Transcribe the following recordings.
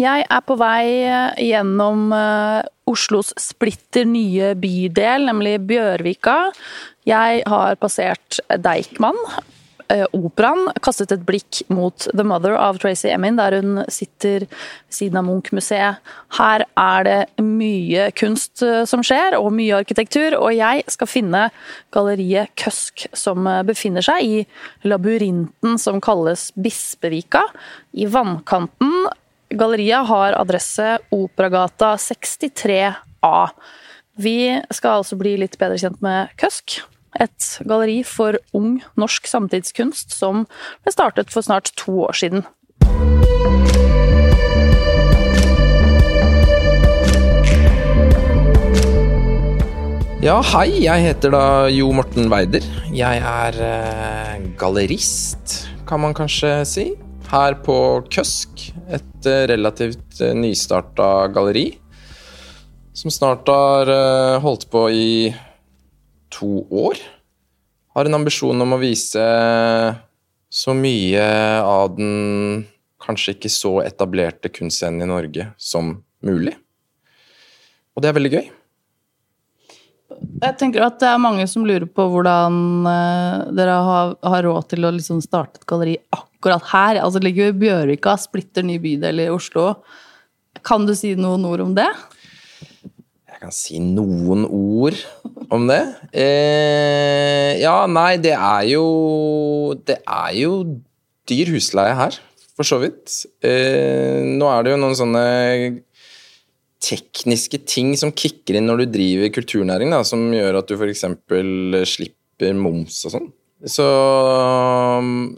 Jeg er på vei gjennom uh, Oslos splitter nye bydel, nemlig Bjørvika. Jeg har passert Deichman, uh, operaen, kastet et blikk mot The Mother av Tracy Emin, der hun sitter ved siden av Munch-museet. Her er det mye kunst som skjer, og mye arkitektur, og jeg skal finne galleriet Køsk, som befinner seg i labyrinten som kalles Bispevika, i vannkanten Galleriet har adresse Operagata 63A. Vi skal altså bli litt bedre kjent med Køsk. Et galleri for ung norsk samtidskunst som ble startet for snart to år siden. Ja, hei. Jeg heter da Jo Morten Weider. Jeg er eh, gallerist, kan man kanskje si her på Køsk, et eh, relativt eh, nystarta galleri. Som snart har eh, holdt på i to år. Har en ambisjon om å vise så mye av den kanskje ikke så etablerte kunstscenen i Norge som mulig. Og det er veldig gøy. Jeg tenker at det er mange som lurer på hvordan dere har, har råd til å liksom starte et galleri akkurat akkurat her. Altså ligger jo Bjørvika, splitter ny bydel i Oslo. Kan du si noen ord om det? Jeg kan si noen ord om det. Eh, ja, nei, det er jo Det er jo dyr husleie her, for så vidt. Eh, nå er det jo noen sånne tekniske ting som kicker inn når du driver kulturnæring, da, som gjør at du f.eks. slipper moms og sånn. Så,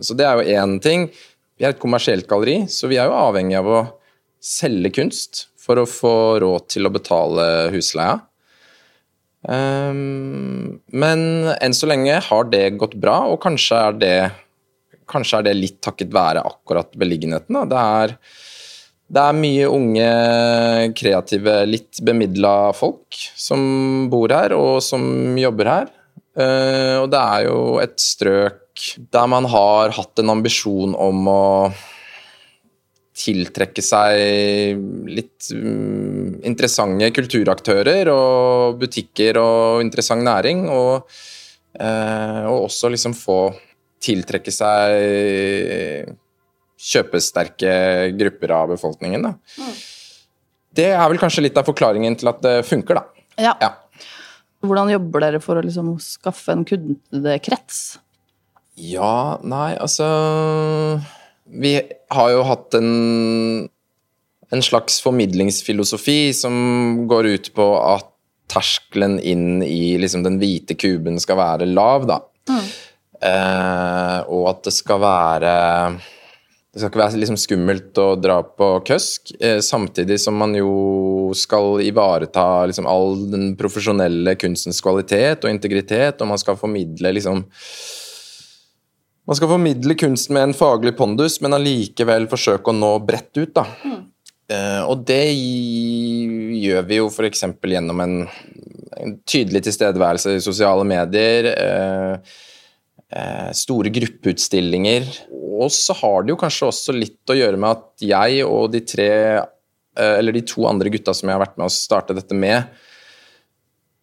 så det er jo én ting. Vi er et kommersielt galleri, så vi er jo avhengig av å selge kunst for å få råd til å betale husleia. Um, men enn så lenge har det gått bra, og kanskje er det, kanskje er det litt takket være akkurat beliggenheten. Det er, det er mye unge, kreative, litt bemidla folk som bor her, og som jobber her. Uh, og det er jo et strøk der man har hatt en ambisjon om å tiltrekke seg litt um, interessante kulturaktører og butikker og interessant næring, og, uh, og også liksom få tiltrekke seg kjøpesterke grupper av befolkningen. Da. Mm. Det er vel kanskje litt av forklaringen til at det funker, da. Ja. ja. Hvordan jobber dere for å liksom skaffe en kundekrets? Ja, nei, altså Vi har jo hatt en, en slags formidlingsfilosofi som går ut på at terskelen inn i liksom, den hvite kuben skal være lav, da. Mm. Eh, og at det skal være det skal ikke være liksom skummelt å dra på køsk, eh, samtidig som man jo skal ivareta liksom all den profesjonelle kunstens kvalitet og integritet, og man skal formidle liksom Man skal formidle kunst med en faglig pondus, men allikevel forsøke å nå bredt ut, da. Mm. Eh, og det gjør vi jo f.eks. gjennom en, en, tydelig tilstedeværelse i sosiale medier. Eh, Eh, store gruppeutstillinger. Og så har det jo kanskje også litt å gjøre med at jeg og de tre eh, eller de to andre gutta som jeg har vært med å starte dette med,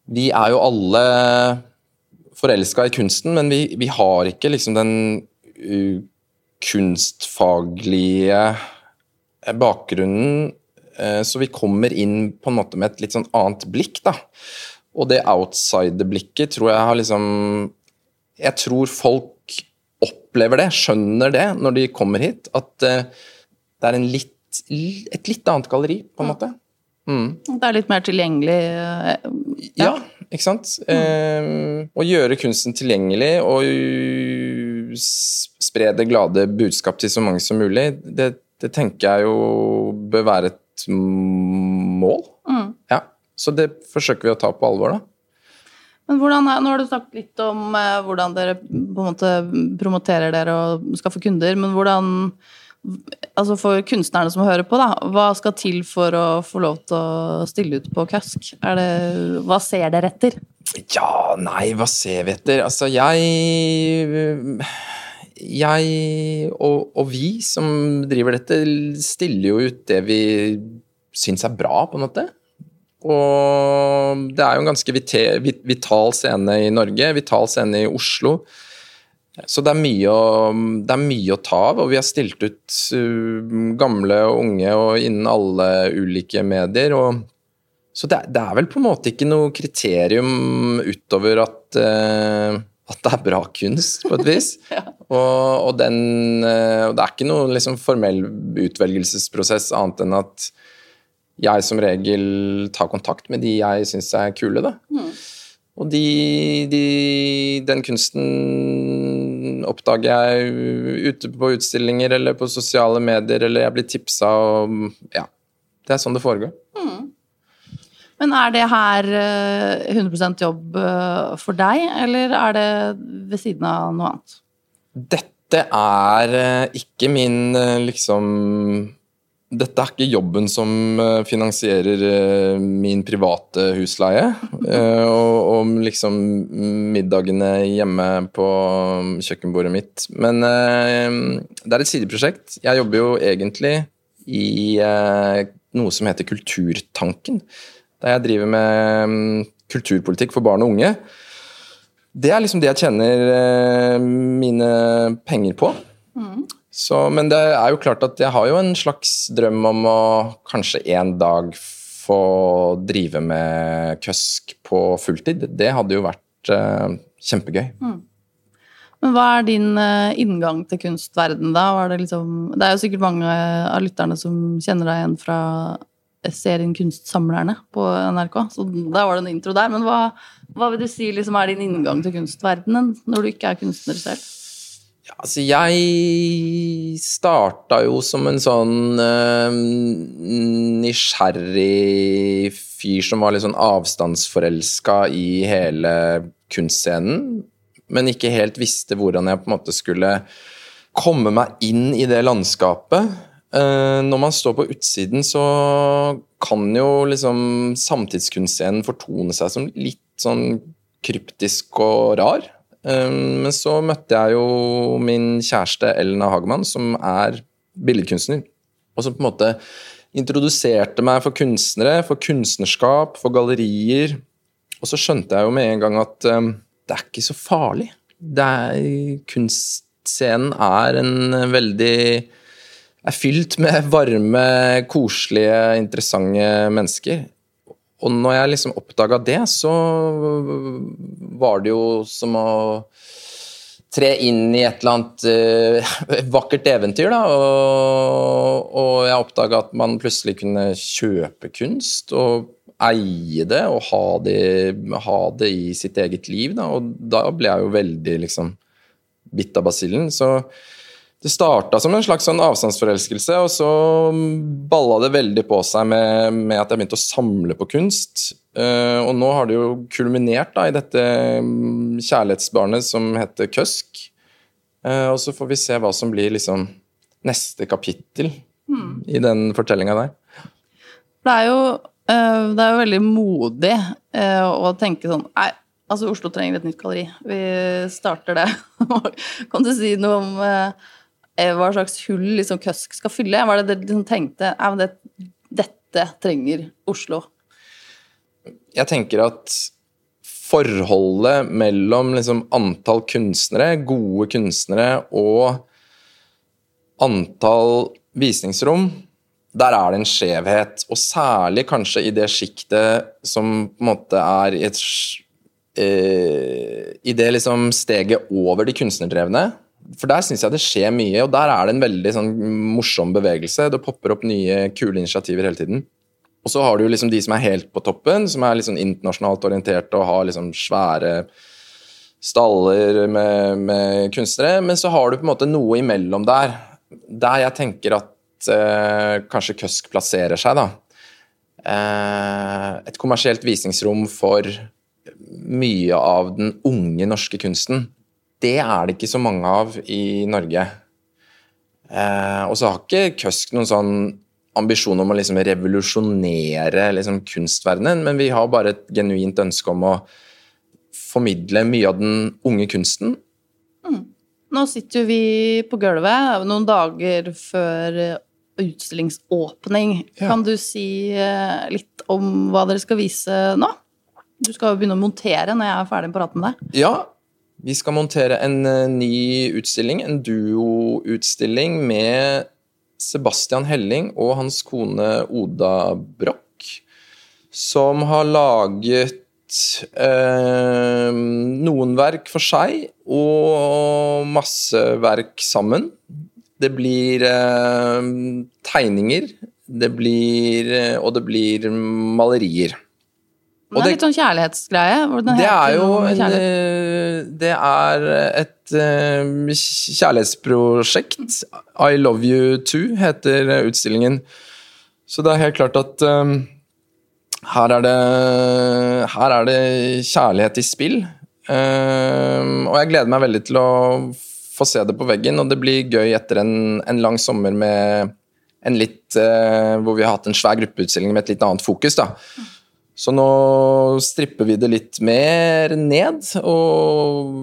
de er jo alle forelska i kunsten, men vi, vi har ikke liksom den uh, kunstfaglige bakgrunnen, så vi kommer inn på en måte med et litt sånn annet blikk, da. Og det outsider-blikket tror jeg har liksom jeg tror folk opplever det, skjønner det, når de kommer hit. At uh, det er litt, et litt annet galleri, på en måte. Mm. Det er litt mer tilgjengelig? Uh, ja. ja. ikke sant. Mm. Uh, å gjøre kunsten tilgjengelig og spre det glade budskap til så mange som mulig, det, det tenker jeg jo bør være et mål. Mm. Ja. Så det forsøker vi å ta på alvor, da. Men hvordan, Nå har du snakket litt om eh, hvordan dere på en måte promoterer dere og skaffer kunder, men hvordan altså For kunstnerne som hører på, da, hva skal til for å få lov til å stille ut på Kask? Det, hva ser dere etter? Ja, nei, hva ser vi etter? Altså, jeg jeg og, og, vi som driver dette, stiller jo ut det vi syns er bra, på en måte. Og det er jo en ganske vital scene i Norge, vital scene i Oslo. Så det er, mye å, det er mye å ta av, og vi har stilt ut uh, gamle og unge og innen alle ulike medier. og så det, det, er vel på en måte ikke noe kriterium utover at, uh, at det er bra kunst, på et vis. ja. og, og, den, uh, og, det er ikke noen liksom, formell utvelgelsesprosess annet enn at jeg som regel tar kontakt med de jeg syns er kule. da. Mm. Og de, de, den kunsten oppdager jeg ute på utstillinger eller på sosiale medier, eller jeg blir tipsa og Ja. Det er sånn det foregår. Mm. Men er det her 100 eh, jobb eh, for deg, eller er det ved siden av noe annet? Dette er eh, ikke min liksom dette er ikke jobben som eh, finansierer eh, min private husleie. Eh, og, liksom middagene hjemme på kjøkkenbordet mitt. Men det er et sideprosjekt. Jeg jobber jo egentlig i noe som heter Kulturtanken. Der jeg driver med mm, kulturpolitikk for barn og unge. Det er liksom det jeg tjener mine penger på. Mm. Så, men det er jo klart at jeg har jo en slags drøm om å kanskje en dag få drive med køsk på fulltid. Det hadde jo vært uh, kjempegøy. Mm. Men hva er din uh, inngang til kunstverden da? Det, liksom, det, er jo sikkert mange av lytterne som kjenner deg igjen fra serien Kunstsamlerne på NRK, så da var det en intro der. Men hva, hva vil du si liksom, er din inngang til kunstverdenen når du ikke er kunstner selv? Ja, altså jeg starta jo som en sånn uh, nysgjerrig fyr som var litt sånn avstandsforelska i hele kunstscenen, men ikke helt visste hvordan jeg på en måte skulle komme meg inn i det landskapet. Uh, når man står på utsiden, så kan jo liksom samtidskunstscenen fortone seg som litt sånn kryptisk og rar. Ehm, men så møtte jeg jo min kjæreste Elna Hagemann, som er billedkunstner. Og som på en måte introduserte meg for kunstnere, for kunstnerskap, for gallerier. Og så skjønte jeg jo med en gang at um, det er ikke så farlig. Er, kunstscenen er en veldig er fylt med varme, koselige, interessante mennesker. Og når jeg liksom oppdaga det, så var det jo som å tre inn i et eller annet uh, vakkert eventyr, da. Og, og jeg oppdaga at man plutselig kunne kjøpe kunst og eie det og ha det, ha det i sitt eget liv, da. Og da ble jeg jo veldig liksom bitt av basillen. Så det starta som en slags sånn avstandsforelskelse, og så balla det veldig på seg med, med, at jeg begynte å samle på kunst. Uh, og nå har det jo kulminert da, i dette mm, kjærlighetsbarnet som heter Køsk. Uh, og så får vi se hva som blir liksom neste kapittel mm. i den fortellinga der. Det er jo, uh, det er jo veldig modig å tenke sånn Nei, altså Oslo trenger et nytt galleri. Vi starter det. kan du si noe om hva slags hull liksom Køsk skal fylle? Hva er det dere liksom tenkte ja, det, dette trenger Oslo? Jeg tenker at forholdet mellom liksom antall kunstnere, gode kunstnere, og antall visningsrom, der er det en skjevhet. Og særlig kanskje i det sjiktet som på en måte er i et eh, I det liksom steget over de kunstnerdrevne, for der syns jeg det skjer mye, og der er det en veldig sånn, morsom bevegelse. Det popper opp nye, kule initiativer hele tiden. Og så har du liksom de som er helt på toppen, som er liksom internasjonalt orienterte og har liksom svære staller med, med, kunstnere. Men så har du på en måte noe imellom der, der jeg tenker at eh, kanskje Køsk plasserer seg, da. Eh, et kommersielt visningsrom for mye av den unge norske kunsten det er det ikke så mange av i Norge. Eh, og så har ikke Køsk noen sånn ambisjon om å liksom revolusjonere liksom kunstverdenen, men vi har bare et genuint ønske om å formidle mye av den unge kunsten. Mm. Nå sitter jo vi på gulvet noen dager før utstillingsåpning. Ja. Kan du si eh, litt om hva dere skal vise nå? Du skal jo begynne å montere når jeg er ferdig med å prate med deg. Ja, vi skal montere en eh, ny utstilling, en duoutstilling med Sebastian Helling og hans kone Oda Broch, som har laget eh, noen verk for seg og masse verk sammen. Det blir eh, tegninger, det blir, eh, og det blir malerier. Det er litt sånn kjærlighetsgreie. Det er jo en, eh, Det er et eh, kjærlighetsprosjekt. I Love You Too heter utstillingen. Så det er helt klart at um, her, er det, her er det kjærlighet i spill. Um, og jeg gleder meg veldig til å få se det på veggen, og det blir gøy etter en, en lang sommer med en litt uh, Hvor vi har hatt en svær gruppeutstilling med et litt annet fokus, da. Så nå stripper vi det litt mer ned, og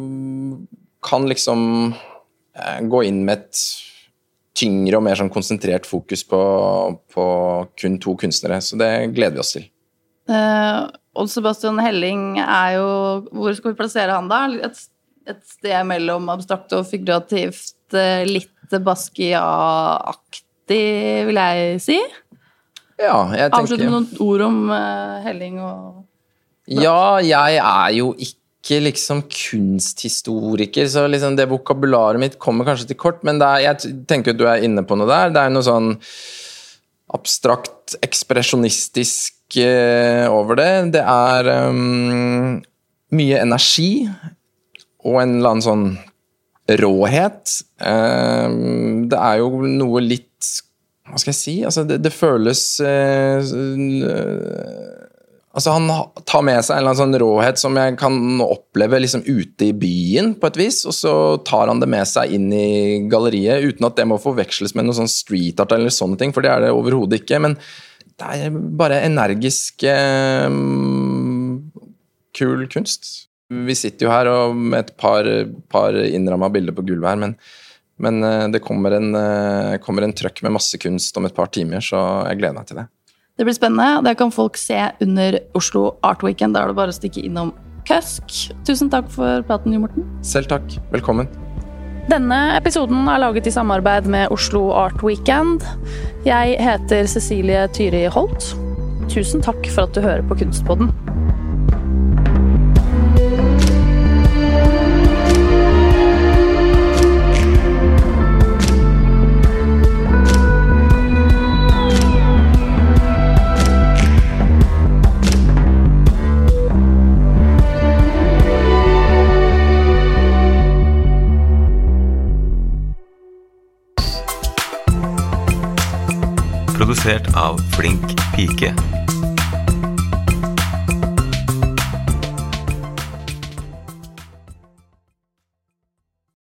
kan liksom eh, gå inn med et tyngre og mer sånn konsentrert fokus på, på kun to kunstnere. Så det gleder vi oss til. Eh, Odd Sebastian Helling er jo Hvor skal vi plassere han, da? Et, et sted mellom abstrakt og figurativt. eh, litt Basquiat-aktig, vil jeg si. Ja, jeg tenker... Avslutte med noen ord om uh, Helling og Ja, jeg er jo ikke liksom kunsthistoriker, så liksom det vokabularet mitt kommer kanskje til kort, men er, jeg tenker at du er inne på noe der. Det er noe sånn abstrakt, ekspresjonistisk uh, over det. Det er um, mye energi og en eller annen sånn råhet. Uh, det er jo noe litt Hva skal jeg si? Altså, det, det føles eh, Altså Han tar med seg en eller annen sånn råhet som jeg kan oppleve liksom ute i byen, på et vis, og så tar han det med seg inn i galleriet, uten at det må forveksles med noe sånn street art eller sånne ting, for det er det overhodet ikke. Men det er bare energisk, eh, kul kunst. Vi sitter jo her og med et par, par innramma bilder på gulvet her, men, men eh, det kommer en, eh, kommer en trøkk med masse kunst om et par timer, så jeg gleder meg til det. Det blir spennende. Det kan folk se under Oslo Art Weekend. Da er det bare å stikke innom Køsk. Tusen takk for praten, Jo Morten. Selv takk. Velkommen. Denne episoden er laget i samarbeid med Oslo Art Weekend. Jeg heter Cecilie Tyri Holt. Tusen takk for at du hører på Kunstpodden. Produsert av Flink pike.